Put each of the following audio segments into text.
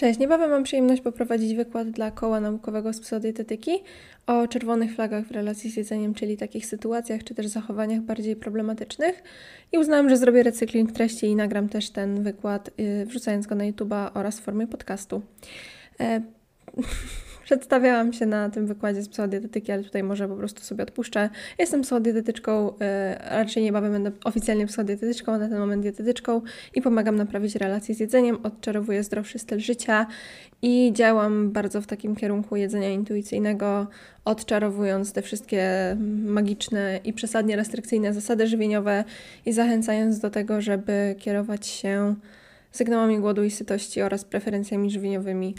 Cześć, niebawem mam przyjemność poprowadzić wykład dla koła naukowego z psychodietetyki o czerwonych flagach w relacji z jedzeniem, czyli takich sytuacjach czy też zachowaniach bardziej problematycznych. I uznałam, że zrobię recykling treści i nagram też ten wykład, yy, wrzucając go na YouTube'a oraz w formie podcastu. E Przedstawiałam się na tym wykładzie z psychodietetyki, ale tutaj może po prostu sobie odpuszczę. Jestem psychodietetyczką, e, raczej niebawem będę oficjalnie psychodietetyczką, a na ten moment dietetyczką i pomagam naprawić relacje z jedzeniem, odczarowuję zdrowszy styl życia i działam bardzo w takim kierunku jedzenia intuicyjnego, odczarowując te wszystkie magiczne i przesadnie restrykcyjne zasady żywieniowe i zachęcając do tego, żeby kierować się sygnałami głodu i sytości oraz preferencjami żywieniowymi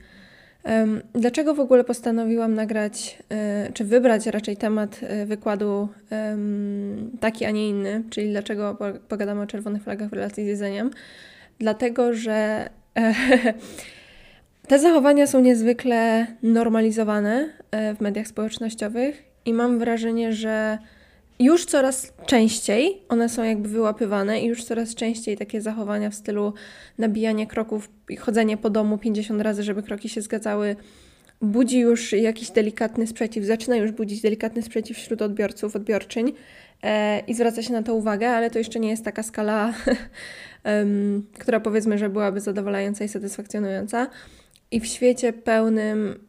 Dlaczego w ogóle postanowiłam nagrać, e, czy wybrać raczej temat e, wykładu taki, a nie inny, czyli dlaczego pogadamy o czerwonych flagach w relacji z jedzeniem? Dlatego, że te zachowania są niezwykle normalizowane e, w mediach społecznościowych i mam wrażenie, że już coraz częściej one są jakby wyłapywane i już coraz częściej takie zachowania w stylu nabijania kroków i chodzenie po domu 50 razy, żeby kroki się zgadzały, budzi już jakiś delikatny sprzeciw, zaczyna już budzić delikatny sprzeciw wśród odbiorców, odbiorczyń e, i zwraca się na to uwagę, ale to jeszcze nie jest taka skala, um, która powiedzmy, że byłaby zadowalająca i satysfakcjonująca. I w świecie pełnym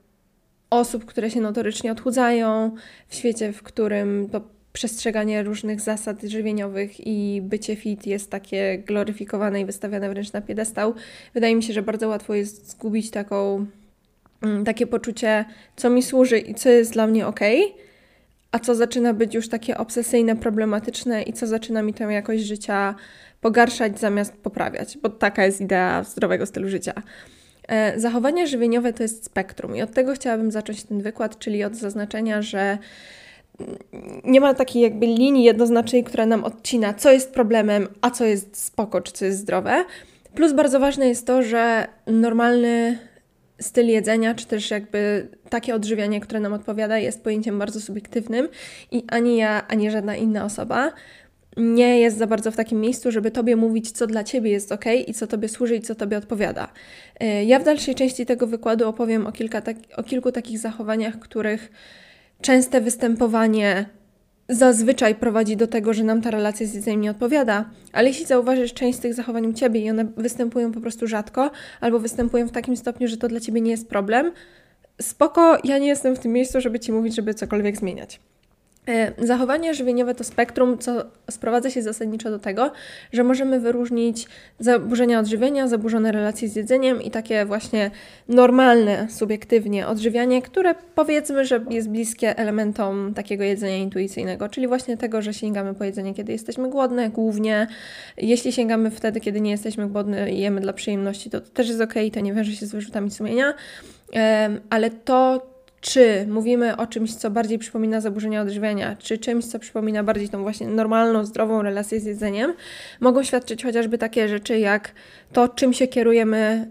osób, które się notorycznie odchudzają, w świecie, w którym to przestrzeganie różnych zasad żywieniowych i bycie fit jest takie gloryfikowane i wystawiane wręcz na piedestał. Wydaje mi się, że bardzo łatwo jest zgubić taką, mm, takie poczucie, co mi służy i co jest dla mnie ok, a co zaczyna być już takie obsesyjne, problematyczne i co zaczyna mi tę jakość życia pogarszać zamiast poprawiać, bo taka jest idea zdrowego stylu życia. E, zachowania żywieniowe to jest spektrum i od tego chciałabym zacząć ten wykład, czyli od zaznaczenia, że nie ma takiej jakby linii jednoznacznej, która nam odcina, co jest problemem, a co jest spoko, czy co jest zdrowe. Plus bardzo ważne jest to, że normalny styl jedzenia, czy też jakby takie odżywianie, które nam odpowiada, jest pojęciem bardzo subiektywnym i ani ja, ani żadna inna osoba nie jest za bardzo w takim miejscu, żeby Tobie mówić, co dla Ciebie jest ok i co Tobie służy i co Tobie odpowiada. Y, ja w dalszej części tego wykładu opowiem o, kilka tak, o kilku takich zachowaniach, których częste występowanie zazwyczaj prowadzi do tego, że nam ta relacja z jedzeniem nie odpowiada, ale jeśli zauważysz część z tych zachowań u Ciebie i one występują po prostu rzadko, albo występują w takim stopniu, że to dla Ciebie nie jest problem, spoko, ja nie jestem w tym miejscu, żeby Ci mówić, żeby cokolwiek zmieniać. E, zachowanie żywieniowe to spektrum, co sprowadza się zasadniczo do tego, że możemy wyróżnić zaburzenia odżywienia, zaburzone relacje z jedzeniem i takie właśnie normalne, subiektywnie odżywianie, które powiedzmy, że jest bliskie elementom takiego jedzenia intuicyjnego, czyli właśnie tego, że sięgamy po jedzenie, kiedy jesteśmy głodne, głównie. Jeśli sięgamy wtedy, kiedy nie jesteśmy głodne i jemy dla przyjemności, to, też jest ok, to nie wiąże się z wyrzutami sumienia, ale to, czy mówimy o czymś, co bardziej przypomina zaburzenia odżywiania, czy czymś, co przypomina bardziej tą właśnie normalną, zdrową relację z jedzeniem, mogą świadczyć chociażby takie rzeczy jak to, czym się kierujemy,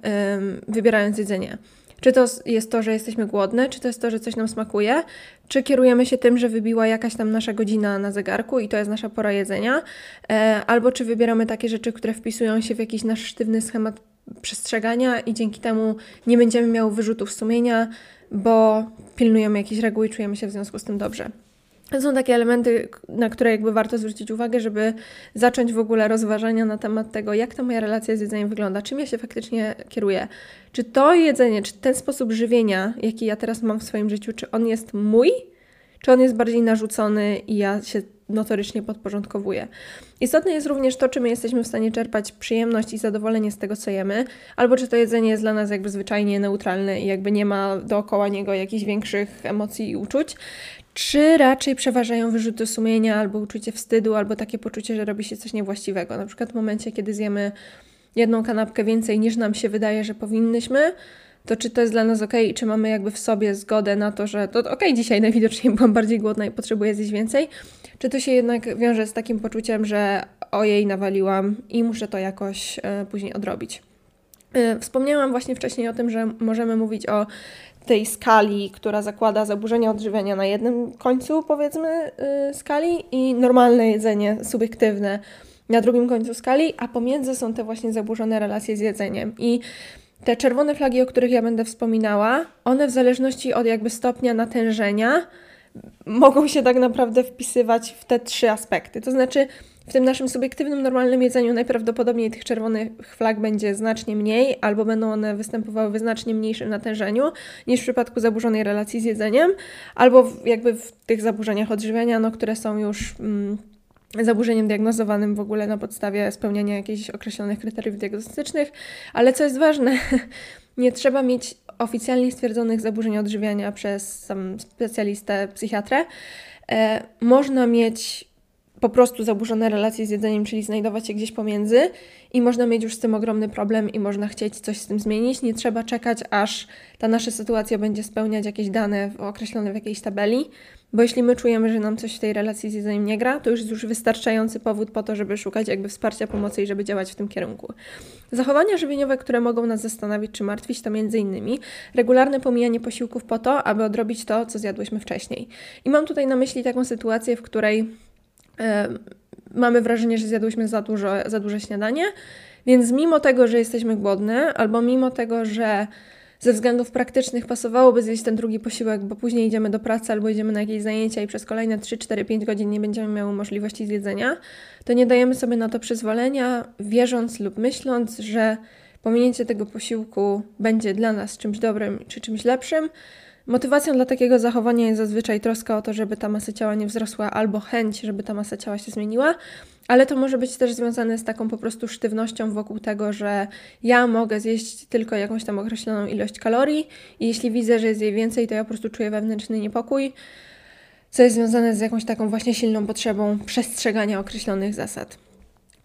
wybierając jedzenie. Czy to jest to, że jesteśmy głodne, czy to jest to, że coś nam smakuje, czy kierujemy się tym, że wybiła jakaś tam nasza godzina na zegarku i to jest nasza pora jedzenia, e, albo czy wybieramy takie rzeczy, które wpisują się w jakiś nasz sztywny schemat przestrzegania i dzięki temu nie będziemy miały wyrzutów sumienia, bo pilnujemy jakiejś reguły i czujemy się w związku z tym dobrze. To są takie elementy, na które jakby warto zwrócić uwagę, żeby zacząć w ogóle rozważania na temat tego, jak ta moja relacja z jedzeniem wygląda, czym ja się faktycznie kieruję. Czy to jedzenie, czy ten sposób żywienia, jaki ja teraz mam w swoim życiu, czy on jest mój, czy on jest bardziej narzucony i ja się notorycznie podporządkowuje. Istotne jest również to, czy my jesteśmy w stanie czerpać przyjemność i zadowolenie z tego, co jemy, albo czy to jedzenie jest dla nas jakby zwyczajnie neutralne i jakby nie ma dookoła niego jakichś większych emocji i uczuć, czy raczej przeważają wyrzuty sumienia, albo uczucie wstydu, albo takie poczucie, że robi się coś niewłaściwego. Na przykład w momencie, kiedy zjemy jedną kanapkę więcej niż nam się wydaje, że powinnyśmy, to czy to jest dla nas ok i czy mamy jakby w sobie zgodę na to, że to ok, dzisiaj najwidoczniej byłam bardziej głodna i potrzebuję zjeść więcej, czy to się jednak wiąże z takim poczuciem, że ojej, nawaliłam i muszę to jakoś e, później odrobić. E, wspomniałam właśnie wcześniej o tym, że możemy mówić o tej skali, która zakłada zaburzenia odżywiania na jednym końcu, powiedzmy, e, skali i normalne jedzenie subiektywne na drugim końcu skali, a pomiędzy są te właśnie zaburzone relacje z jedzeniem. I te czerwone flagi, o których ja będę wspominała, one w zależności od jakby stopnia natężenia mogą się tak naprawdę wpisywać w te trzy aspekty. To znaczy, w tym naszym subiektywnym, normalnym jedzeniu najprawdopodobniej tych czerwonych flag będzie znacznie mniej, albo będą one występowały w znacznie mniejszym natężeniu niż w przypadku zaburzonej relacji z jedzeniem, albo jakby w tych zaburzeniach odżywiania, no, które są już mm, zaburzeniem diagnozowanym w ogóle na podstawie spełniania jakichś określonych kryteriów diagnostycznych. Ale co jest ważne, nie trzeba mieć oficjalnie stwierdzonych zaburzeń odżywiania przez sam specjalistę, psychiatrę. E, można mieć po prostu zaburzone relacje z jedzeniem, czyli znajdować się gdzieś pomiędzy i można mieć już z tym ogromny problem i można chcieć coś z tym zmienić. Nie trzeba czekać, aż ta nasza sytuacja będzie spełniać jakieś dane określone w jakiejś tabeli, bo jeśli my czujemy, że nam coś w tej relacji z jedzeniem nie gra, to już jest już wystarczający powód po to, żeby szukać jakby wsparcia, pomocy i żeby działać w tym kierunku. Zachowania żywieniowe, które mogą nas zastanowić czy martwić, to m.in. regularne pomijanie posiłków po to, aby odrobić to, co zjadłyśmy wcześniej. I mam tutaj na myśli taką sytuację, w której mamy wrażenie, że zjadłyśmy za, dużo, za duże śniadanie, więc mimo tego, że jesteśmy głodne, albo mimo tego, że ze względów praktycznych pasowałoby zjeść ten drugi posiłek, bo później idziemy do pracy albo idziemy na jakieś zajęcia i przez kolejne 3, 4, 5 godzin nie będziemy miały możliwości zjedzenia, to nie dajemy sobie na to przyzwolenia, wierząc lub myśląc, że pominięcie tego posiłku będzie dla nas czymś dobrym czy czymś lepszym, Motywacją dla takiego zachowania jest zazwyczaj troska o to, żeby ta masa ciała nie wzrosła, albo chęć, żeby ta masa ciała się zmieniła, ale to może być też związane z taką po prostu sztywnością wokół tego, że ja mogę zjeść tylko jakąś tam określoną ilość kalorii i jeśli widzę, że jest jej więcej, to ja po prostu czuję wewnętrzny niepokój, co jest związane z jakąś taką właśnie silną potrzebą przestrzegania określonych zasad.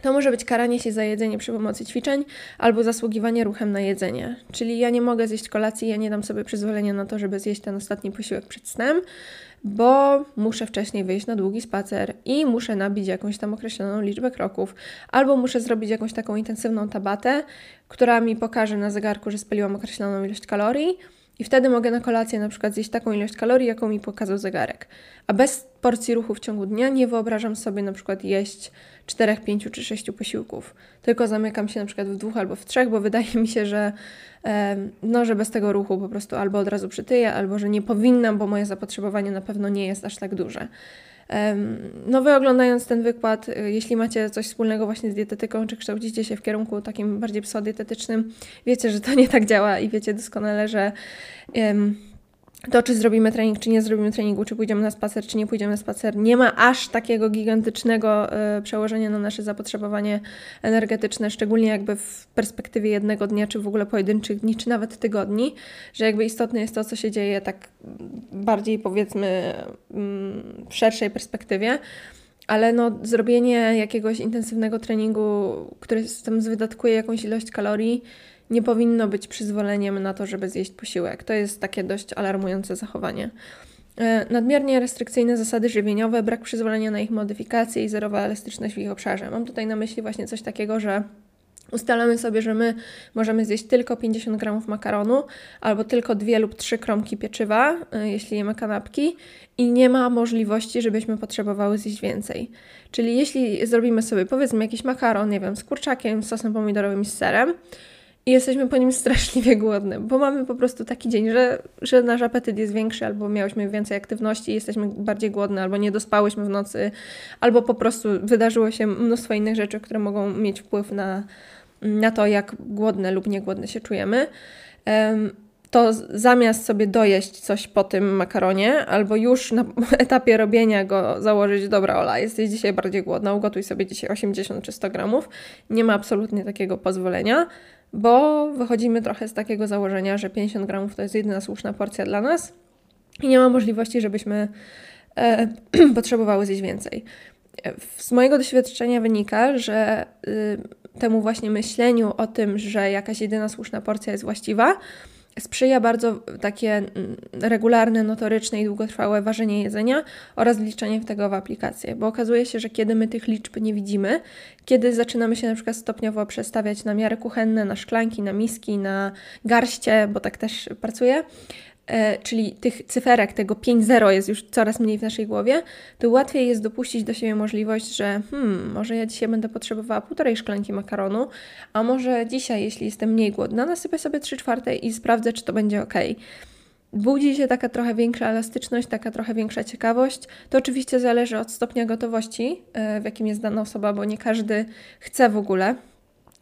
To może być karanie się za jedzenie przy pomocy ćwiczeń albo zasługiwanie ruchem na jedzenie. Czyli ja nie mogę zjeść kolacji, ja nie dam sobie przyzwolenia na to, żeby zjeść ten ostatni posiłek przed snem, bo muszę wcześniej wyjść na długi spacer i muszę nabić jakąś tam określoną liczbę kroków, albo muszę zrobić jakąś taką intensywną tabatę, która mi pokaże na zegarku, że spaliłam określoną ilość kalorii i wtedy mogę na kolację na przykład zjeść taką ilość kalorii, jaką mi pokazał zegarek. A bez porcji ruchu w ciągu dnia nie wyobrażam sobie na przykład jeść 4, 5 czy 6 posiłków. Tylko zamykam się na przykład w dwóch albo w trzech, bo wydaje mi się, że, no, że bez tego ruchu po prostu albo od razu przytyję, albo że nie powinnam, bo moje zapotrzebowanie na pewno nie jest aż tak duże. No wy oglądając ten wykład, y, jeśli macie coś wspólnego właśnie z dietetyką, czy kształcicie się w kierunku takim bardziej pseudietetycznym, wiecie, że to nie tak działa i wiecie doskonale, że to, czy zrobimy trening, czy nie zrobimy treningu, czy pójdziemy na spacer, czy nie pójdziemy na spacer, nie ma aż takiego gigantycznego y, przełożenia na nasze zapotrzebowanie energetyczne, szczególnie jakby w perspektywie jednego dnia, czy w ogóle pojedynczych dni, czy nawet tygodni, że jakby istotne jest to, co się dzieje tak bardziej powiedzmy mm, w szerszej perspektywie. Ale no, zrobienie jakiegoś intensywnego treningu, który tam wydatkuje jakąś ilość kalorii, nie powinno być przyzwoleniem na to, żeby zjeść posiłek. To jest takie dość alarmujące zachowanie. E, nadmiernie restrykcyjne zasady żywieniowe, brak przyzwolenia na ich modyfikację i zerowa elastyczność w ich obszarze. Mam tutaj na myśli właśnie coś takiego, że ustalamy sobie, że my możemy zjeść tylko 50 gramów makaronu albo tylko dwie lub trzy kromki pieczywa, e, jeśli jemy kanapki i nie ma możliwości, żebyśmy potrzebowały zjeść więcej. Czyli jeśli zrobimy sobie powiedzmy jakiś makaron, nie wiem, z kurczakiem, z sosem pomidorowym i z serem, i jesteśmy po nim straszliwie głodne, bo mamy po prostu taki dzień, że, że nasz apetyt jest większy, albo miałyśmy więcej aktywności i jesteśmy bardziej głodne, albo nie dospałyśmy w nocy, albo po prostu wydarzyło się mnóstwo innych rzeczy, które mogą mieć wpływ na, na to, jak głodne lub niegłodne się czujemy. To zamiast sobie dojeść coś po tym makaronie, albo już na etapie robienia go założyć, dobra Ola, jesteś dzisiaj bardziej głodna, ugotuj sobie dzisiaj 80 czy 100 gramów, nie ma absolutnie takiego pozwolenia bo wychodzimy trochę z takiego założenia, że 50 gramów to jest jedyna słuszna porcja dla nas i nie ma możliwości, żebyśmy e, potrzebowały zjeść więcej. Z mojego doświadczenia wynika, że y, temu właśnie myśleniu o tym, że jakaś jedyna słuszna porcja jest właściwa, sprzyja bardzo takie mm, regularne, notoryczne i długotrwałe ważenie jedzenia oraz liczenie tego w aplikację, bo okazuje się, że kiedy my tych liczb nie widzimy, kiedy zaczynamy się na przykład stopniowo przestawiać na miary kuchenne, na szklanki, na miski, na garście, bo tak też pracuje, e, czyli tych cyferek, tego 5-0 jest już coraz mniej w naszej głowie, to łatwiej jest dopuścić do siebie możliwość, że hmm, może ja dzisiaj będę potrzebowała półtorej szklanki makaronu, a może dzisiaj, jeśli jestem mniej głodna, nasypię sobie 3 czwarte i sprawdzę, czy to będzie ok budzi się taka trochę większa elastyczność, taka trochę większa ciekawość. To oczywiście zależy od stopnia gotowości, e, w jakim jest dana osoba, bo nie każdy chce w ogóle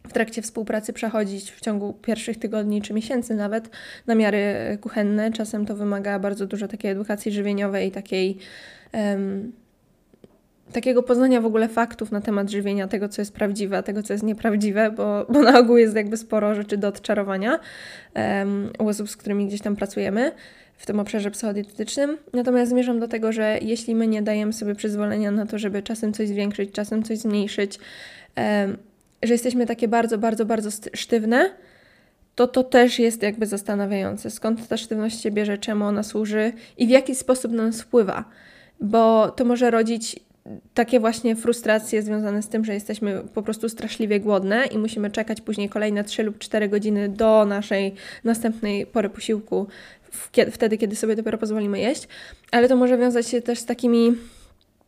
w trakcie współpracy przechodzić w ciągu pierwszych tygodni czy miesięcy nawet namiary kuchenne. Czasem to wymaga bardzo dużo takiej edukacji żywieniowej, takiej um, takiego poznania w ogóle faktów na temat żywienia, tego co jest prawdziwe, tego co jest nieprawdziwe, bo, bo na ogół jest jakby sporo rzeczy do odczarowania um, u osób, z którymi gdzieś tam pracujemy w tym obszarze psychodietetycznym. Natomiast zmierzam do tego, że jeśli my nie dajemy sobie przyzwolenia na to, żeby czasem coś zwiększyć, czasem coś zmniejszyć, um, że jesteśmy takie bardzo, bardzo, bardzo sztywne, to to też jest jakby zastanawiające. Skąd ta sztywność się bierze, czemu ona służy i w jaki sposób na nas wpływa. Bo to może rodzić takie właśnie frustracje związane z tym, że jesteśmy po prostu straszliwie głodne i musimy czekać później kolejne 3 lub 4 godziny do naszej następnej pory posiłku, wtedy, kiedy sobie dopiero pozwolimy jeść. Ale to może wiązać się też z takimi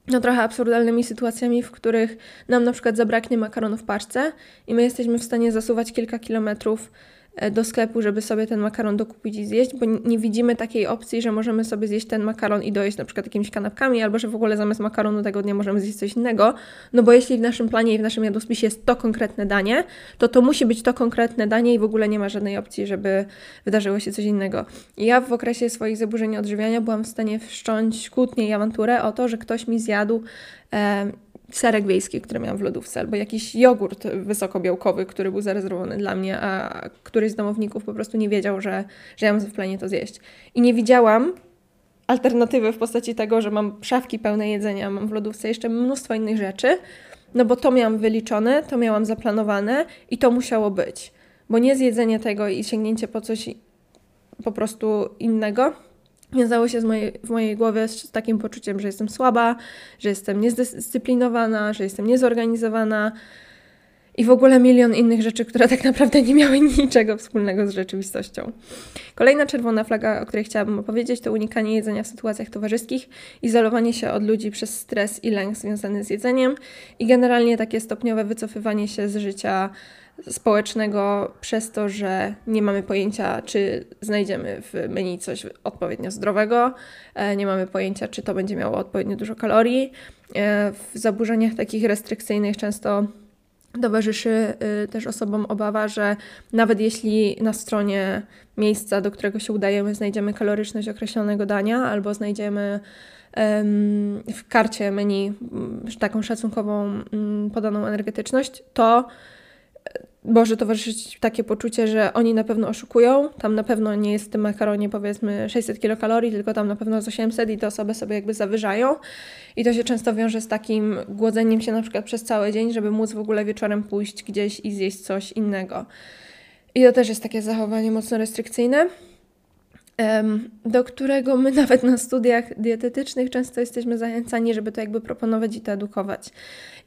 no, trochę absurdalnymi sytuacjami, w których nam na przykład zabraknie makaronu w paczce i my jesteśmy w stanie zasuwać kilka kilometrów do sklepu, żeby sobie ten makaron dokupić i zjeść, bo nie widzimy takiej opcji, że możemy sobie zjeść ten makaron i dojeść na przykład jakimiś kanapkami, albo że w ogóle zamiast makaronu tego dnia możemy zjeść coś innego, no bo jeśli w naszym planie i w naszym jadłospisie jest to konkretne danie, to to musi być to konkretne danie i w ogóle nie ma żadnej opcji, żeby wydarzyło się coś innego. I ja w okresie swoich zaburzeń odżywiania byłam w stanie wszcząć kłótnię i awanturę o to, że ktoś mi zjadł e, serek wiejski, który miałam w lodówce, albo jakiś jogurt wysokobiałkowy, który był zarezerwowany dla mnie, a któryś z domowników po prostu nie wiedział, że, że ja mam w planie to zjeść. I nie widziałam alternatywy w postaci tego, że mam szafki pełne jedzenia, mam w lodówce jeszcze mnóstwo innych rzeczy, no bo to miałam wyliczone, to miałam zaplanowane i to musiało być. Bo nie zjedzenie tego i sięgnięcie po coś po prostu innego wiązało się mojej, w mojej głowie z takim poczuciem, że jestem słaba, że jestem niezdyscyplinowana, że jestem niezorganizowana i w ogóle milion innych rzeczy, które tak naprawdę nie miały niczego wspólnego z rzeczywistością. Kolejna czerwona flaga, o której chciałabym opowiedzieć, to unikanie jedzenia w sytuacjach towarzyskich, izolowanie się od ludzi przez stres i lęk związany z jedzeniem i generalnie takie stopniowe wycofywanie się z życia społecznego przez to, że nie mamy pojęcia, czy znajdziemy w menu coś odpowiednio zdrowego, e, nie mamy pojęcia, czy to będzie miało odpowiednio dużo kalorii. E, w zaburzeniach takich restrykcyjnych często towarzyszy y, też osobom obawa, że nawet jeśli na stronie miejsca, do którego się udajemy, znajdziemy kaloryczność określonego dania albo znajdziemy w karcie menu taką szacunkową podaną energetyczność, to może towarzyszyć takie poczucie, że oni na pewno oszukują, tam na pewno nie jest w tym makaronie powiedzmy 600 kilokalorii, tylko tam na pewno jest 800 i te osoby sobie jakby zawyżają. I to się często wiąże z takim głodzeniem się na przykład przez cały dzień, żeby móc w ogóle wieczorem pójść gdzieś i zjeść coś innego. I to też jest takie zachowanie mocno restrykcyjne do którego my nawet na studiach dietetycznych często jesteśmy zachęcani, żeby to jakby proponować i to edukować.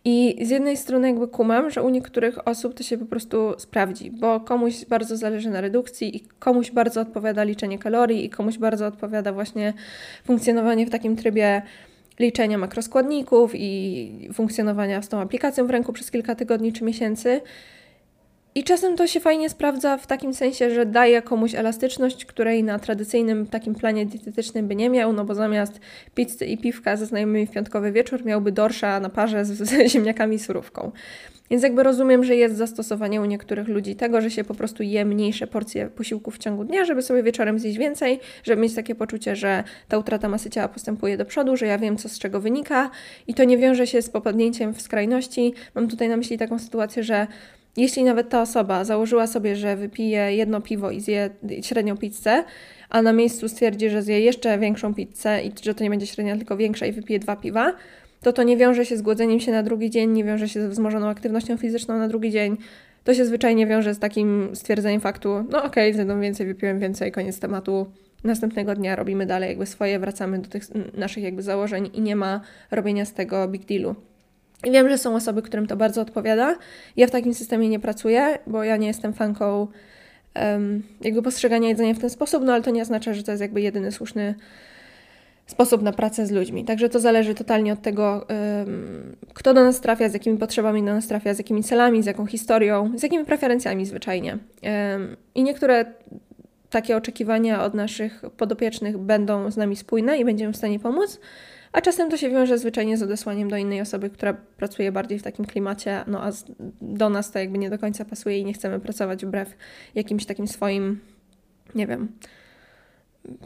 I z jednej strony jakby kumam, że u niektórych osób to się po prostu sprawdzi, bo komuś bardzo zależy na redukcji i komuś bardzo odpowiada liczenie kalorii i komuś bardzo odpowiada właśnie funkcjonowanie w takim trybie liczenia makroskładników i funkcjonowania z tą aplikacją w ręku przez kilka tygodni czy miesięcy. I czasem to się fajnie sprawdza w takim sensie, że daje komuś elastyczność, której na tradycyjnym takim planie dietetycznym by nie miał, no bo zamiast pizzy i piwka ze znajomymi w piątkowy wieczór miałby dorsza na parze z, z ziemniakami i surówką. Więc jakby rozumiem, że jest zastosowanie u niektórych ludzi tego, że się po prostu je mniejsze porcje posiłków w ciągu dnia, żeby sobie wieczorem zjeść więcej, żeby mieć takie poczucie, że ta utrata masy ciała postępuje do przodu, że ja wiem, co z czego wynika i to nie wiąże się z popadnięciem w skrajności. Mam tutaj na myśli taką sytuację, że jeśli nawet ta osoba założyła sobie, że wypije jedno piwo i zje średnią pizzę, a na miejscu stwierdzi, że zje jeszcze większą pizzę i że to nie będzie średnia, tylko większa i wypije dwa piwa, to to nie wiąże się z głodzeniem się na drugi dzień, nie wiąże się ze wzmożoną aktywnością fizyczną na drugi dzień. To się zwyczajnie wiąże z takim stwierdzeniem faktu, no okej, okay, zjadłem więcej, wypiłem więcej, koniec tematu. Następnego dnia robimy dalej jakby swoje, wracamy do tych naszych jakby założeń i nie ma robienia z tego big dealu. I wiem, że są osoby, którym to bardzo odpowiada. Ja w takim systemie nie pracuję, bo ja nie jestem fanką jakby postrzegania jedzenia w ten sposób, no ale to nie oznacza, że to jest jakby jedyny słuszny sposób na pracę z ludźmi. Także to zależy totalnie od tego, kto do nas trafia, z jakimi potrzebami do nas trafia, z jakimi celami, z jaką historią, z jakimi preferencjami zwyczajnie. I niektóre takie oczekiwania od naszych podopiecznych będą z nami spójne i będziemy w stanie pomóc, a czasem to się wiąże zwyczajnie z odesłaniem do innej osoby, która pracuje bardziej w takim klimacie, no a do nas to jakby nie do końca pasuje i nie chcemy pracować wbrew jakimś takim swoim, nie wiem,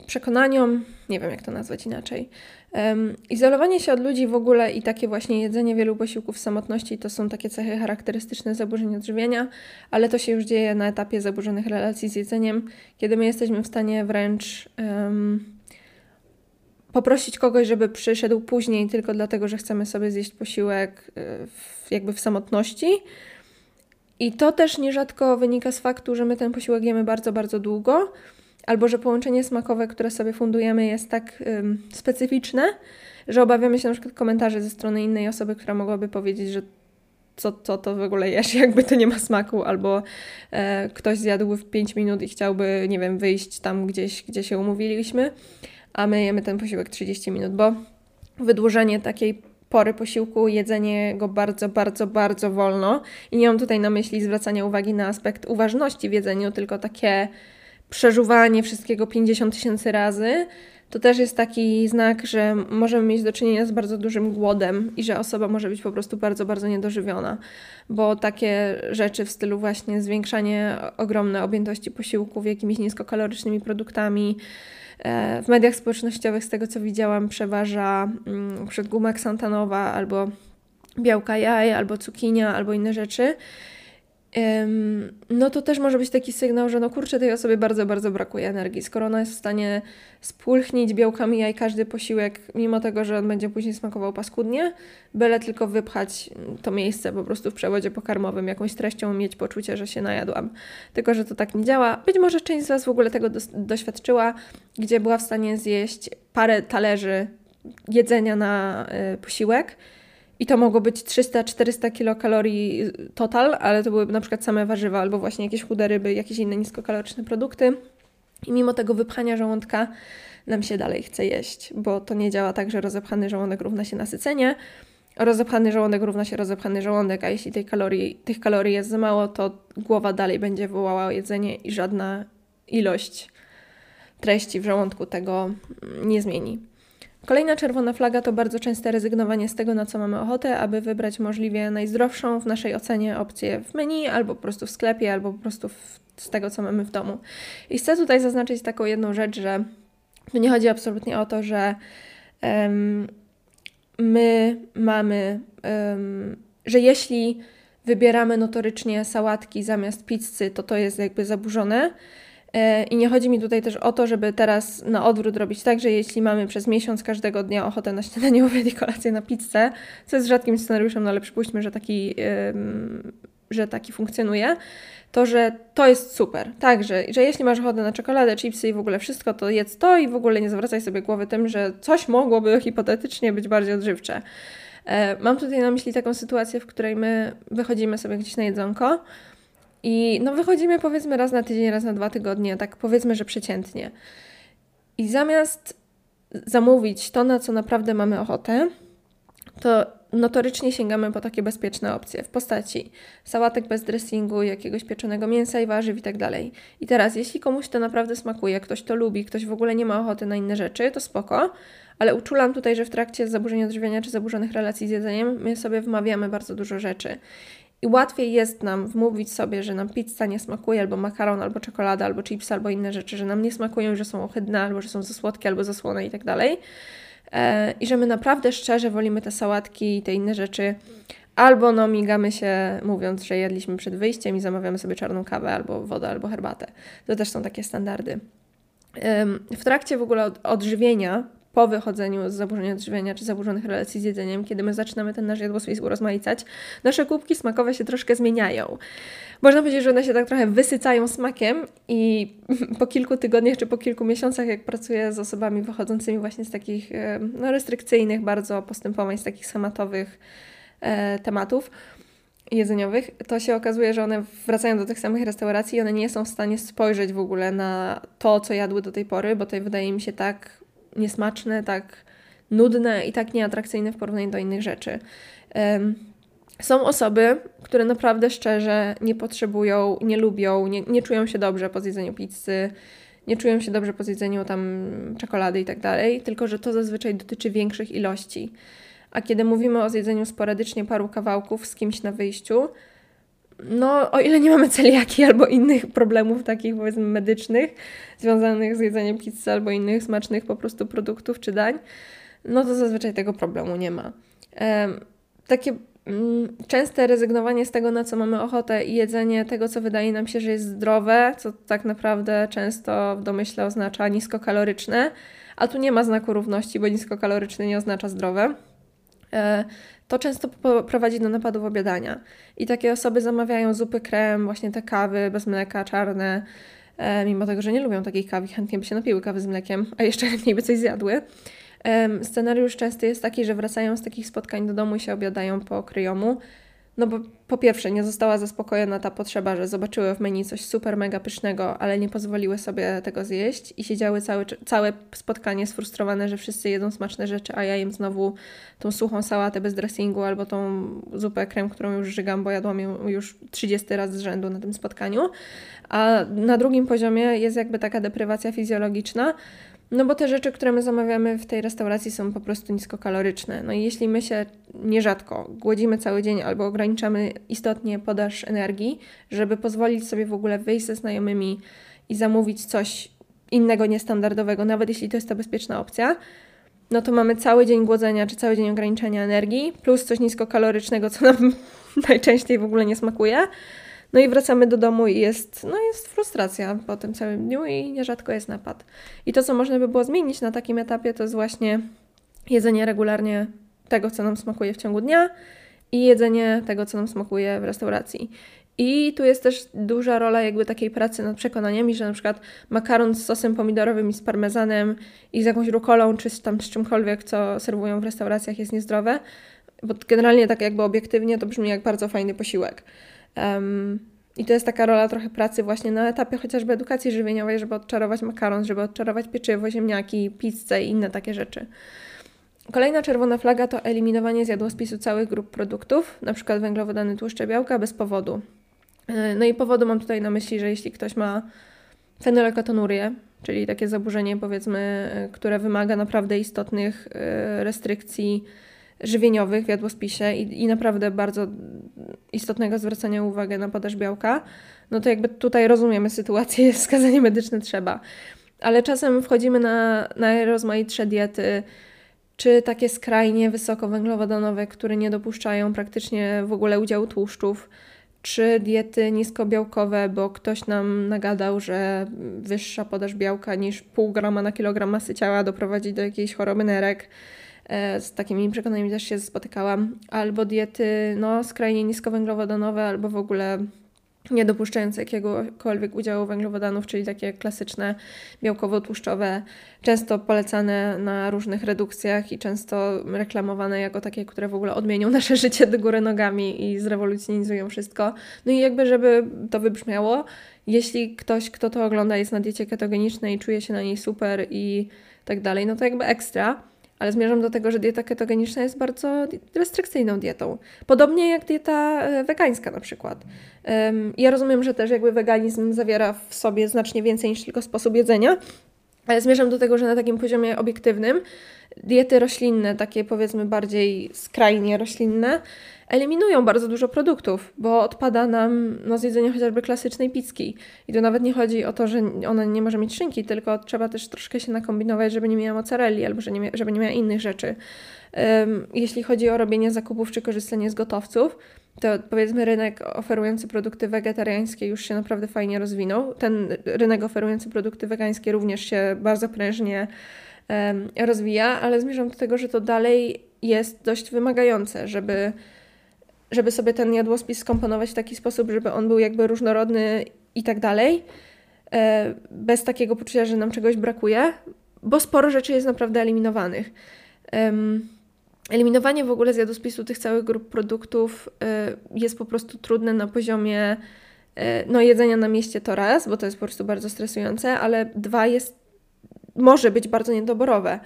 przekonaniom, nie wiem jak to nazwać inaczej. Um, izolowanie się od ludzi w ogóle i takie właśnie jedzenie wielu posiłków w samotności to są takie cechy charakterystyczne zaburzeń odżywiania, ale to się już dzieje na etapie zaburzonych relacji z jedzeniem, kiedy my jesteśmy w stanie wręcz um, poprosić kogoś, żeby przyszedł później tylko dlatego, że chcemy sobie zjeść posiłek y, w, jakby w samotności. I to też nierzadko wynika z faktu, że my ten posiłek jemy bardzo, bardzo długo, albo że połączenie smakowe, które sobie fundujemy, jest tak ym, specyficzne, że obawiamy się na przykład komentarzy ze strony innej osoby, która mogłaby powiedzieć, że co, co to w ogóle jesz, jakby to nie ma smaku, albo e, ktoś zjadł w 5 minut i chciałby, nie wiem, wyjść tam gdzieś, gdzie się umówiliśmy a my jemy ten posiłek 30 minut, bo wydłużenie takiej pory posiłku, jedzenie go bardzo, bardzo, bardzo wolno. I nie mam tutaj na myśli zwracania uwagi na aspekt uważności w jedzeniu, tylko takie przeżuwanie wszystkiego 50 tysięcy razy. To też jest taki znak, że możemy mieć do czynienia z bardzo dużym głodem i że osoba może być po prostu bardzo, bardzo niedożywiona, bo takie rzeczy w stylu właśnie zwiększanie ogromnej objętości posiłków jakimiś niskokalorycznymi produktami, w mediach społecznościowych, z tego co widziałam, przeważa mm, przed guma ksantanowa albo białka jaj, albo cukinia, albo inne rzeczy no to też może być taki sygnał, że no kurczę, tej osobie bardzo, bardzo brakuje energii. Skoro ona jest w stanie spulchnić białkami jaj każdy posiłek, mimo tego, że on będzie później smakował paskudnie, byle tylko wypchać to miejsce po prostu w przewodzie pokarmowym jakąś treścią mieć poczucie, że się najadłam. Tylko, że to tak nie działa. Być może część z Was w ogóle tego do, doświadczyła, gdzie była w stanie zjeść parę talerzy jedzenia na y, posiłek, i to mogło być 300-400 kilokalorii total, ale to były na przykład same warzywa albo właśnie jakieś chude ryby, jakieś inne niskokaloryczne produkty. I mimo tego wypchania żołądka nam się dalej chce jeść, bo to nie działa tak, że rozepchany żołądek równa się nasycenie. Rozepchany żołądek równa się rozepchany żołądek, a jeśli tej kalorii, tych kalorii jest za mało, to głowa dalej będzie wołała o jedzenie i żadna ilość treści w żołądku tego nie zmieni. Kolejna czerwona flaga to bardzo częste rezygnowanie z tego, na co mamy ochotę, aby wybrać możliwie najzdrowszą w naszej ocenie opcję w menu, albo po prostu w sklepie, albo po prostu w, z tego, co mamy w domu. I chcę tutaj zaznaczyć taką jedną rzecz, że tu nie chodzi absolutnie o to, że um, my mamy, um, że jeśli wybieramy notorycznie sałatki zamiast pizzy, to to jest jakby zaburzone I nie chodzi mi tutaj też o to, żeby teraz na odwrót robić tak, że jeśli mamy przez miesiąc każdego dnia ochotę na śniadanie, obiad i kolację na pizzę, co jest rzadkim scenariuszem, no ale przypuśćmy, że taki, że taki funkcjonuje, to że to jest super. Także, że jeśli masz ochotę na czekoladę, chipsy i w ogóle wszystko, to jedz to i w ogóle nie zwracaj sobie głowy tym, że coś mogłoby hipotetycznie być bardziej odżywcze. E, mam tutaj na myśli taką sytuację, w której my wychodzimy sobie gdzieś na jedzonko, i no wychodzimy powiedzmy raz na tydzień, raz na dwa tygodnie, tak powiedzmy, że przeciętnie. I zamiast zamówić to, na co naprawdę mamy ochotę, to notorycznie sięgamy po takie bezpieczne opcje w postaci sałatek bez dressingu, jakiegoś pieczonego mięsa i warzyw i tak. I teraz, jeśli komuś to naprawdę smakuje, ktoś to lubi, ktoś w ogóle nie ma ochoty na inne rzeczy, to spoko, ale uczulam tutaj, że w trakcie zaburzeń odżywiania czy zaburzonych relacji z jedzeniem my sobie wmawiamy bardzo dużo rzeczy. I łatwiej jest nam wmówić sobie, że nam pizza nie smakuje, albo makaron, albo czekolada, albo chips, albo inne rzeczy, że nam nie smakują, że są ohydne, albo że są za słodkie, albo za słone i tak dalej. E, I że my naprawdę szczerze wolimy te sałatki i te inne rzeczy. Albo no migamy się mówiąc, że jedliśmy przed wyjściem i zamawiamy sobie czarną kawę, albo wodę, albo herbatę. To też są takie standardy. W trakcie w ogóle odżywienia po wychodzeniu z zaburzeń odżywiania czy zaburzonych relacji z jedzeniem, kiedy my zaczynamy ten nasz jadłosłów urozmaicać, nasze kubki smakowe się troszkę zmieniają. Można powiedzieć, że one się tak trochę wysycają smakiem i po kilku tygodniach czy po kilku miesiącach, jak pracuję z osobami wychodzącymi właśnie z takich e, no, restrykcyjnych bardzo postępowań, z takich schematowych e, tematów, jedzeniowych, to się okazuje, że one wracają do tych samych restauracji i one nie są w stanie spojrzeć w ogóle na to, co jadły do tej pory, bo to wydaje mi się tak niesmaczne, tak nudne i tak nieatrakcyjne w porównaniu do innych rzeczy. Są osoby, które naprawdę szczerze nie potrzebują, nie lubią, nie, nie czują się dobrze po zjedzeniu pizzy, nie czują się dobrze po zjedzeniu tam czekolady i tak dalej, tylko że to zazwyczaj dotyczy większych ilości. A kiedy mówimy o zjedzeniu sporadycznie paru kawałków z kimś na wyjściu, no o ile nie mamy celiaki albo innych problemów takich powiedzmy medycznych związanych z jedzeniem pizzy albo innych smacznych po prostu produktów czy dań, no to zazwyczaj tego problemu nie ma. takie mm, częste rezygnowanie z tego, na co mamy ochotę i jedzenie tego, co wydaje nam się, że jest zdrowe, co tak naprawdę często w domyśle oznacza niskokaloryczne, a tu nie ma znaku równości, bo niskokaloryczne nie oznacza zdrowe to często prowadzi do napadów obiadania. I takie osoby zamawiają zupy krem, właśnie te kawy bez mleka, czarne, e, mimo tego, że nie lubią takiej kawy, chętnie by się napiły kawy z mlekiem, a jeszcze chętniej by coś zjadły. Scenariusz częsty jest taki, że wracają z takich spotkań do domu i się obiadają po kryjomu. No bo po pierwsze nie została zaspokojona ta potrzeba, że zobaczyły w menu coś super mega pysznego, ale nie pozwoliły sobie tego zjeść i siedziały całe, całe spotkanie sfrustrowane, że wszyscy jedzą smaczne rzeczy, a ja jem znowu tą suchą sałatę bez dressingu albo tą zupę krem, którą już żygam, bo jadłam ją już 30 raz z rzędu na tym spotkaniu. A na drugim poziomie jest jakby taka deprywacja fizjologiczna, no bo te rzeczy, które my zamawiamy w tej restauracji są po prostu niskokaloryczne. No i jeśli my się nierzadko głodzimy cały dzień albo ograniczamy istotnie podaż energii, żeby pozwolić sobie w ogóle wyjść ze znajomymi i zamówić coś innego, niestandardowego, nawet jeśli to jest ta bezpieczna opcja, no to mamy cały dzień głodzenia czy cały dzień ograniczenia energii, plus coś niskokalorycznego, co nam najczęściej w ogóle nie smakuje. No i wracamy do domu i jest, no jest frustracja po tym całym dniu i nierzadko jest napad. I to, co można by było zmienić na takim etapie, to jest właśnie jedzenie regularnie tego, co nam smakuje w ciągu dnia i jedzenie tego, co nam smakuje w restauracji. I tu jest też duża rola jakby takiej pracy nad przekonaniami, że na przykład makaron z sosem pomidorowym i z parmezanem i z jakąś rukolą, czy tam z czymkolwiek, co serwują w restauracjach jest niezdrowe, bo generalnie tak jakby obiektywnie to brzmi jak bardzo fajny posiłek. I to jest taka rola trochę pracy właśnie na etapie chociażby edukacji żywieniowej, żeby odczarować makaron, żeby odczarować pieczywo, ziemniaki, pizzę i inne takie rzeczy. Kolejna czerwona flaga to eliminowanie z jadłospisu całych grup produktów, np. węglowodany, tłuszcze, białka bez powodu. E, no i powodu mam tutaj na myśli, że jeśli ktoś ma fenylketonurię, czyli takie zaburzenie powiedzmy, e, które wymaga naprawdę istotnych e, restrykcji żywieniowych w jadłospisie i, i naprawdę bardzo istotnego zwracania uwagi na podaż białka, no to jakby tutaj rozumiemy sytuację, wskazanie medyczne trzeba. Ale czasem wchodzimy na, na rozmaitsze diety, czy takie skrajnie wysokowęglowodanowe, które nie dopuszczają praktycznie w ogóle udziału tłuszczów, czy diety niskobiałkowe, bo ktoś nam nagadał, że wyższa podaż białka niż pół grama na kilogram masy ciała doprowadzi do jakiejś choroby nerek. E, z takimi przekonaniami też się spotykałam. Albo diety no, skrajnie niskowęglowodanowe, albo w ogóle nie dopuszczające jakiegokolwiek udziału węglowodanów, czyli takie klasyczne białkowo-tłuszczowe, często polecane na różnych redukcjach i często reklamowane jako takie, które w ogóle odmienią nasze życie do góry nogami i zrewolucjonizują wszystko. No i jakby, żeby to wybrzmiało, jeśli ktoś, kto to ogląda, jest na diecie ketogenicznej czuje się na niej super i tak dalej, no to jakby ekstra ale zmierzam do tego, że dieta ketogeniczna jest bardzo restrykcyjną dietą. Podobnie jak dieta e, wegańska na przykład. Ja rozumiem, że też jakby weganizm zawiera w sobie znacznie więcej niż tylko sposób jedzenia, ale zmierzam do tego, że na takim poziomie obiektywnym diety roślinne, takie powiedzmy bardziej skrajnie roślinne, eliminują bardzo dużo produktów, bo odpada nam no, z jedzenia chociażby klasycznej pizzki. I to nawet nie chodzi o to, że ona nie może mieć szynki, tylko trzeba też troszkę się nakombinować, żeby nie miała mozzarelli albo żeby nie miała innych rzeczy. Um, jeśli chodzi o robienie zakupów czy korzystanie z gotowców, to powiedzmy rynek oferujący produkty wegetariańskie już się naprawdę fajnie rozwinął. Ten rynek oferujący produkty wegańskie również się bardzo prężnie um, rozwija, ale zmierzam do tego, że to dalej jest dość wymagające, żeby żeby sobie ten jadłospis skomponować w taki sposób, żeby on był jakby różnorodny i tak dalej, e, bez takiego poczucia, że nam czegoś brakuje, bo sporo rzeczy jest naprawdę eliminowanych. eliminowanie w ogóle z jadłospisu tych całych grup produktów y, jest po prostu trudne na poziomie y, no jedzenia na mieście to raz, bo to jest po prostu bardzo stresujące, ale dwa jest może być bardzo niedoborowe.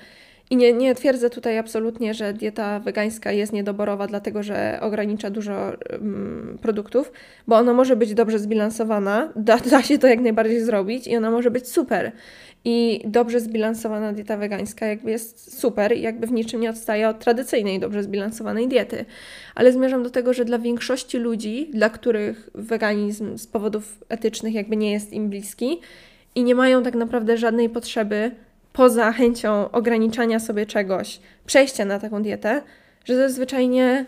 I nie, nie twierdzę tutaj absolutnie, że dieta wegańska jest niedoborowa, dlatego że ogranicza dużo um, produktów, bo ona może być dobrze zbilansowana, da, da się to jak najbardziej zrobić i ona może być super. I dobrze zbilansowana dieta wegańska jakby jest super i jakby w niczym nie odstaje od tradycyjnej, dobrze zbilansowanej diety. Ale zmierzam do tego, że dla większości ludzi, dla których weganizm z powodów etycznych jakby nie jest im bliski i nie mają tak naprawdę żadnej potrzeby poza chęcią ograniczania sobie czegoś, przejścia na taką dietę, że to jest zwyczajnie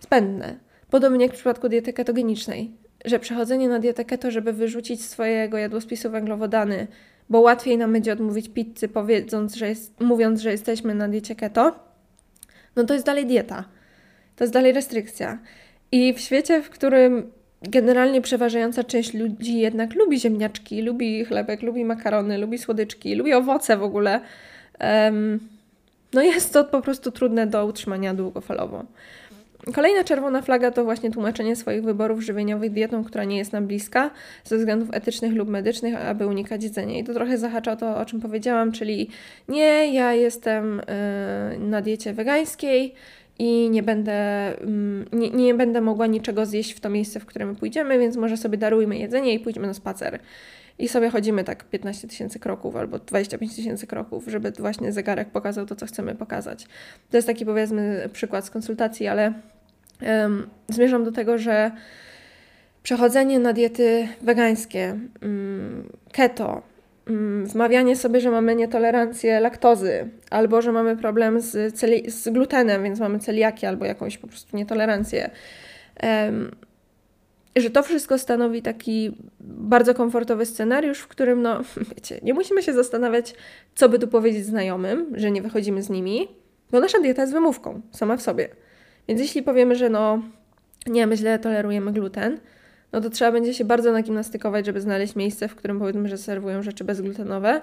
zbędne. Podobnie jak w przypadku diety ketogenicznej, że przechodzenie na dietę keto, żeby wyrzucić swojego jadłospisu węglowodany, bo łatwiej nam będzie odmówić pizzy, powiedząc, że jest, mówiąc, że jesteśmy na diecie keto, no to jest dalej dieta. To jest dalej restrykcja. I w świecie, w którym generalnie przeważająca część ludzi jednak lubi ziemniaczki, lubi chlebek, lubi makarony, lubi słodyczki, lubi owoce w ogóle, no jest to po prostu trudne do utrzymania długofalowo. Kolejna czerwona flaga to właśnie tłumaczenie swoich wyborów żywieniowych dietą, która nie jest nam bliska ze względów etycznych lub medycznych, aby unikać jedzenia. I to trochę zahacza o to, o czym powiedziałam, czyli nie, ja jestem yy, na diecie wegańskiej i nie będę, mm, nie, nie będę mogła niczego zjeść w to miejsce, w które my pójdziemy, więc może sobie darujmy jedzenie i pójdźmy na spacer. I sobie chodzimy tak 15 tysięcy kroków albo 25 tysięcy kroków, żeby właśnie zegarek pokazał to, co chcemy pokazać. To jest taki powiedzmy przykład z konsultacji, ale um, zmierzam do tego, że przechodzenie na diety wegańskie, um, keto, wmawianie sobie, że mamy nietolerancję laktozy, albo że mamy problem z, celi- z glutenem, więc mamy celiakię albo jakąś po prostu nietolerancję że to wszystko stanowi taki bardzo komfortowy scenariusz, w którym, no, wiecie, nie musimy się zastanawiać, co by tu powiedzieć znajomym, że nie wychodzimy z nimi, bo nasza dieta jest wymówką sama w sobie. Więc jeśli powiemy, że no, nie, my źle tolerujemy gluten, no to trzeba będzie się bardzo nagimnastykować, żeby znaleźć miejsce, w którym powiedzmy, że serwują rzeczy bezglutenowe,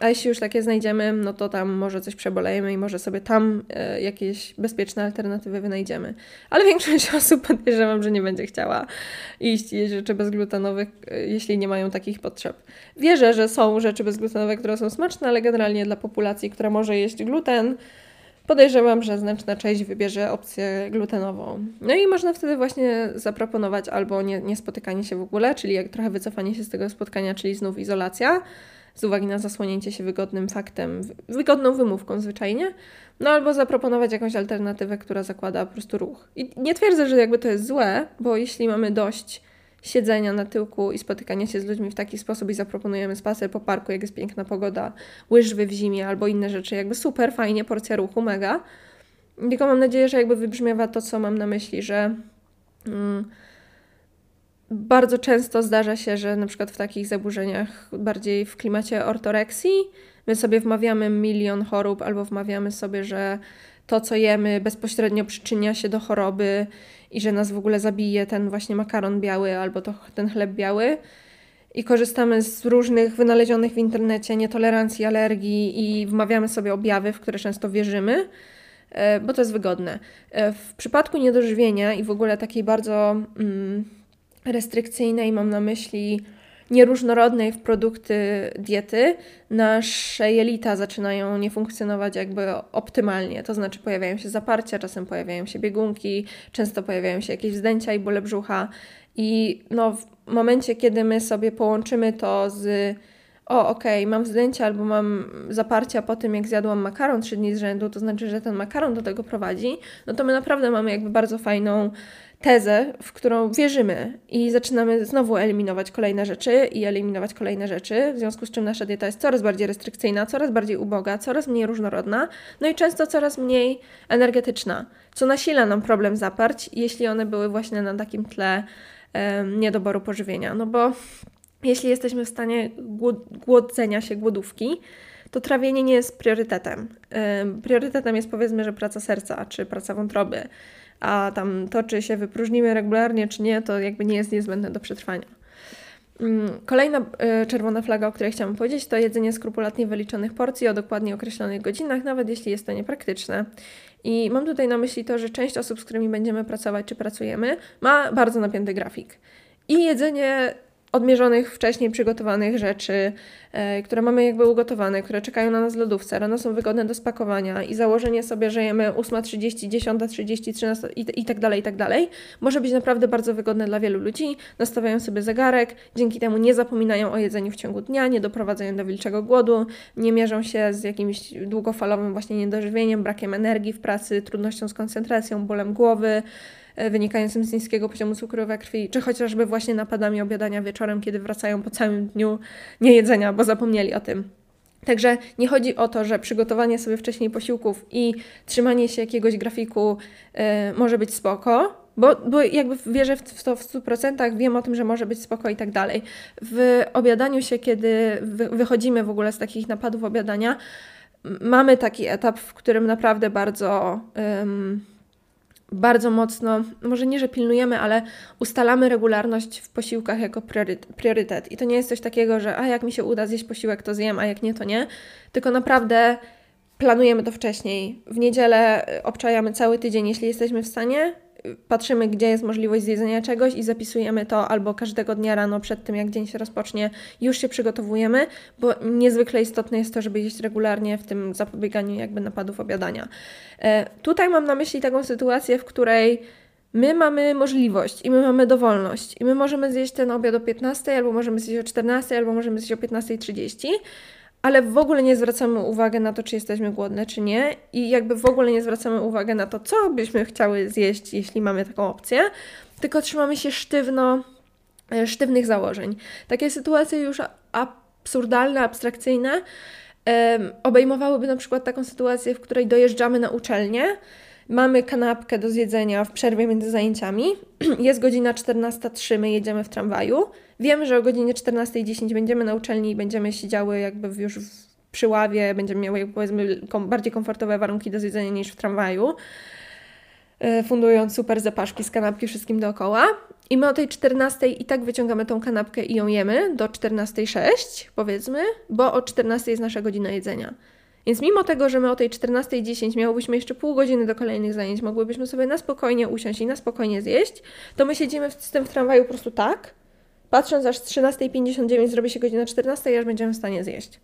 a jeśli już takie znajdziemy, no to tam może coś przebolejemy i może sobie tam e, jakieś bezpieczne alternatywy wynajdziemy. Ale większość osób podejrzewam, że nie będzie chciała iść jeść rzeczy bezglutenowych, e, jeśli nie mają takich potrzeb. Wierzę, że są rzeczy bezglutenowe, które są smaczne, ale generalnie dla populacji, która może jeść gluten, podejrzewam, że znaczna część wybierze opcję glutenową. No i można wtedy właśnie zaproponować albo nie, nie spotykanie się w ogóle, czyli jak trochę wycofanie się z tego spotkania, czyli znów izolacja, z uwagi na zasłonięcie się wygodnym faktem, wygodną wymówką zwyczajnie, no albo zaproponować jakąś alternatywę, która zakłada po prostu ruch. I nie twierdzę, że jakby to jest złe, bo jeśli mamy dość siedzenia na tyłku i spotykania się z ludźmi w taki sposób i zaproponujemy spacer po parku, jak jest piękna pogoda, łyżwy w zimie albo inne rzeczy, jakby super, fajnie, porcja ruchu, mega. Tylko mam nadzieję, że jakby wybrzmiewa to, co mam na myśli, że... Mm, bardzo często zdarza się, że na przykład w takich zaburzeniach, bardziej w klimacie ortoreksji, my sobie wmawiamy milion chorób, albo wmawiamy sobie, że to, co jemy, bezpośrednio przyczynia się do choroby i że nas w ogóle zabije ten właśnie makaron biały albo to, ten chleb biały. I korzystamy z różnych wynalezionych w internecie nietolerancji, alergii i wmawiamy sobie objawy, w które często wierzymy, e, bo to jest wygodne. E, w przypadku niedożywienia i w ogóle takiej bardzo. Mm, restrykcyjnej, mam na myśli nieróżnorodnej w produkty diety, nasze jelita zaczynają nie funkcjonować jakby optymalnie. To znaczy pojawiają się zaparcia, czasem pojawiają się biegunki, często pojawiają się jakieś wzdęcia i bóle brzucha. I no, w momencie, kiedy my sobie połączymy to z o, okej, okay, mam wzdęcia albo mam zaparcia po tym, jak zjadłam makaron trzy dni z rzędu, to znaczy, że ten makaron do tego prowadzi, no to my naprawdę mamy jakby bardzo fajną tezę, w którą wierzymy i zaczynamy znowu eliminować kolejne rzeczy i eliminować kolejne rzeczy, w związku z czym nasza dieta jest coraz bardziej restrykcyjna, coraz bardziej uboga, coraz mniej różnorodna, no i często coraz mniej energetyczna, co nasila nam problem zaparć, jeśli one były właśnie na takim tle um, niedoboru pożywienia. No bo jeśli jesteśmy w stanie głodzenia się głodówki, to trawienie nie jest priorytetem. Um, priorytetem jest powiedzmy, że praca serca czy praca wątroby a tam to, czy się wypróżnimy regularnie, czy nie, to jakby nie jest niezbędne do przetrwania. Mm, kolejna y, czerwona flaga, o której chciałam powiedzieć, to jedzenie skrupulatnie wyliczonych porcji o dokładnie określonych godzinach, nawet jeśli jest to niepraktyczne. I mam tutaj na myśli to, że część osób, z którymi będziemy pracować czy pracujemy, ma bardzo napięty grafik. I jedzenie odmierzonych, wcześniej przygotowanych rzeczy, e, które mamy jakby ugotowane, które czekają na nas w lodówce, rano są wygodne do spakowania i założenie sobie, że jemy 8.30, 10.30, 13 i, i tak dalej, i tak dalej, może być naprawdę bardzo wygodne dla wielu ludzi. Nastawiają sobie zegarek, dzięki temu nie zapominają o jedzeniu w ciągu dnia, nie doprowadzają do wilczego głodu, nie mierzą się z jakimś długofalowym właśnie niedożywieniem, brakiem energii w pracy, trudnością z koncentracją, bólem głowy, wynikającym z niskiego poziomu cukru we krwi, czy chociażby właśnie napadami obiadania wieczorem, kiedy wracają po całym dniu niejedzenia, bo zapomnieli o tym. Także nie chodzi o to, że przygotowanie sobie wcześniej posiłków i trzymanie się jakiegoś grafiku y, może być spoko, bo, bo jakby wierzę w to w 100%, wiem o tym, że może być spoko i tak dalej. W obiadaniu się, kiedy wy, wychodzimy w ogóle z takich napadów obiadania, mamy taki etap, w którym naprawdę bardzo bardzo mocno, może nie, że pilnujemy, ale ustalamy regularność w posiłkach jako priorytet. I to nie jest coś takiego, że a jak mi się uda zjeść posiłek, to zjem, a jak nie, to nie. Tylko naprawdę planujemy to wcześniej. W niedzielę obczajamy cały tydzień, jeśli jesteśmy w stanie patrzymy, gdzie jest możliwość zjedzenia czegoś i zapisujemy to albo każdego dnia rano przed tym, jak dzień się rozpocznie, już się przygotowujemy, bo niezwykle istotne jest to, żeby jeść regularnie w tym zapobieganiu jakby napadów obiadania. E, tutaj mam na myśli taką sytuację, w której my mamy możliwość i my mamy dowolność i my możemy zjeść ten obiad o 15, albo możemy zjeść o 14, albo możemy zjeść o 15.30, ale w ogóle nie zwracamy uwagi na to, czy jesteśmy głodne, czy nie, i jakby w ogóle nie zwracamy uwagi na to, co byśmy chciały zjeść, jeśli mamy taką opcję, tylko trzymamy się sztywno, e, sztywnych założeń. Takie sytuacje już absurdalne, abstrakcyjne obejmowałyby na przykład taką sytuację, w której dojeżdżamy na uczelnię, mamy kanapkę do zjedzenia w przerwie między zajęciami, jest godzina 14.03, my jedziemy w tramwaju, Wiemy, że o godzinie 14.10 będziemy na uczelni i będziemy siedziały jakby już przy ławie, będziemy miały powiedzmy bardziej komfortowe warunki do zjedzenia niż w tramwaju, e, fundując super zapaszki z kanapki wszystkim dookoła. I my o tej 14 i tak wyciągamy tą kanapkę i ją jemy do 14.06 powiedzmy, bo o 14 jest nasza godzina jedzenia. Więc mimo tego, że my o tej 14.10 miałybyśmy jeszcze pół godziny do kolejnych zajęć, mogłybyśmy sobie na spokojnie usiąść i na spokojnie zjeść, to my siedzimy z tym w tramwaju po prostu tak, patrząc aż 13.59 zrobi się godzina 14 i aż będziemy w stanie zjeść.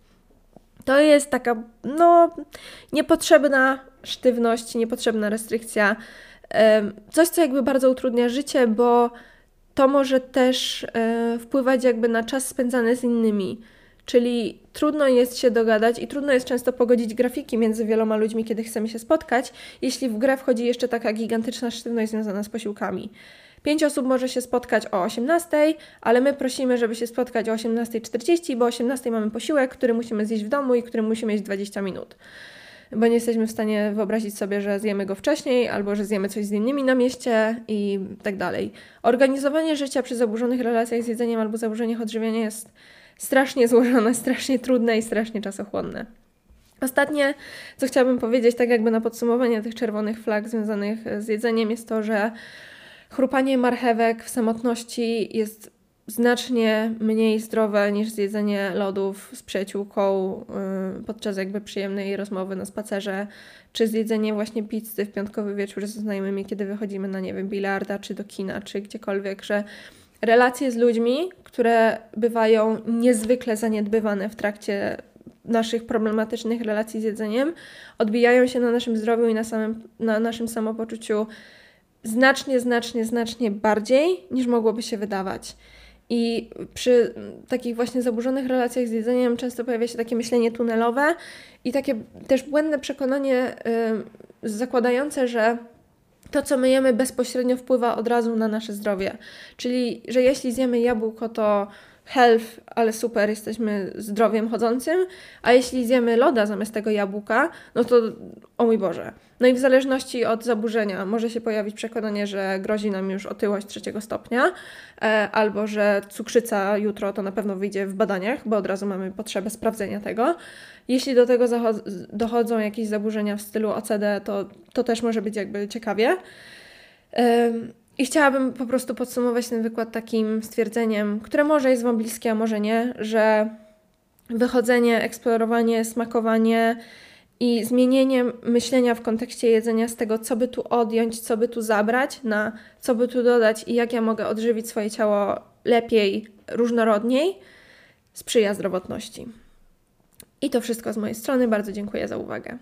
To jest taka, no, niepotrzebna sztywność, niepotrzebna restrykcja. Coś, co jakby bardzo utrudnia życie, bo to może też e, wpływać jakby na czas spędzany z innymi. Czyli trudno jest się dogadać i trudno jest często pogodzić grafiki między wieloma ludźmi, kiedy chcemy się spotkać, jeśli w grę wchodzi jeszcze taka gigantyczna sztywność związana z posiłkami. Pięć osób może się spotkać o 18, ale my prosimy, żeby się spotkać o 18.40, bo o 18 mamy posiłek, który musimy zjeść w domu i który musimy mieć 20 minut. Bo nie jesteśmy w stanie wyobrazić sobie, że zjemy go wcześniej, albo że zjemy coś z innymi na mieście i tak dalej. Organizowanie życia przy zaburzonych relacjach z jedzeniem albo zaburzeniach odżywiania jest strasznie złożone, strasznie trudne i strasznie czasochłonne. Ostatnie, co chciałabym powiedzieć, tak jakby na podsumowanie tych czerwonych flag związanych z jedzeniem, jest to, że Chrupanie marchewek w samotności jest znacznie mniej zdrowe niż zjedzenie lodów z przyjaciółką yy, podczas jakby przyjemnej rozmowy na spacerze, czy zjedzenie właśnie pizzy w piątkowy wieczór ze znajomymi, kiedy wychodzimy na, nie wiem, bilarda, czy do kina, czy gdziekolwiek, że relacje z ludźmi, które bywają niezwykle zaniedbywane w trakcie naszych problematycznych relacji z jedzeniem, odbijają się na naszym zdrowiu i na, samym, na naszym samopoczuciu znacznie, znacznie, znacznie bardziej niż mogłoby się wydawać. I przy takich właśnie zaburzonych relacjach z jedzeniem często pojawia się takie myślenie tunelowe i takie też błędne przekonanie yy, zakładające, że to, co my jemy, bezpośrednio wpływa od razu na nasze zdrowie. Czyli, że jeśli zjemy jabłko, to health, ale super, jesteśmy zdrowiem chodzącym, a jeśli zjemy loda zamiast tego jabłka, no to o mój Boże. No i w zależności od zaburzenia może się pojawić przekonanie, że grozi nam już otyłość trzeciego stopnia, e, albo że cukrzyca jutro to na pewno wyjdzie w badaniach, bo od razu mamy potrzebę sprawdzenia tego. Jeśli do tego dochodzą jakieś zaburzenia w stylu OCD, to, to też może być jakby ciekawie. I chciałabym po prostu podsumować ten wykład takim stwierdzeniem, które może jest Wam bliskie, a może nie, że wychodzenie, eksplorowanie, smakowanie i zmienienie myślenia w kontekście jedzenia z tego, co by tu odjąć, co by tu zabrać, na co by tu dodać i jak ja mogę odżywić swoje ciało lepiej, różnorodniej, sprzyja zdrowotności. I to wszystko z mojej strony. Bardzo dziękuję za uwagę.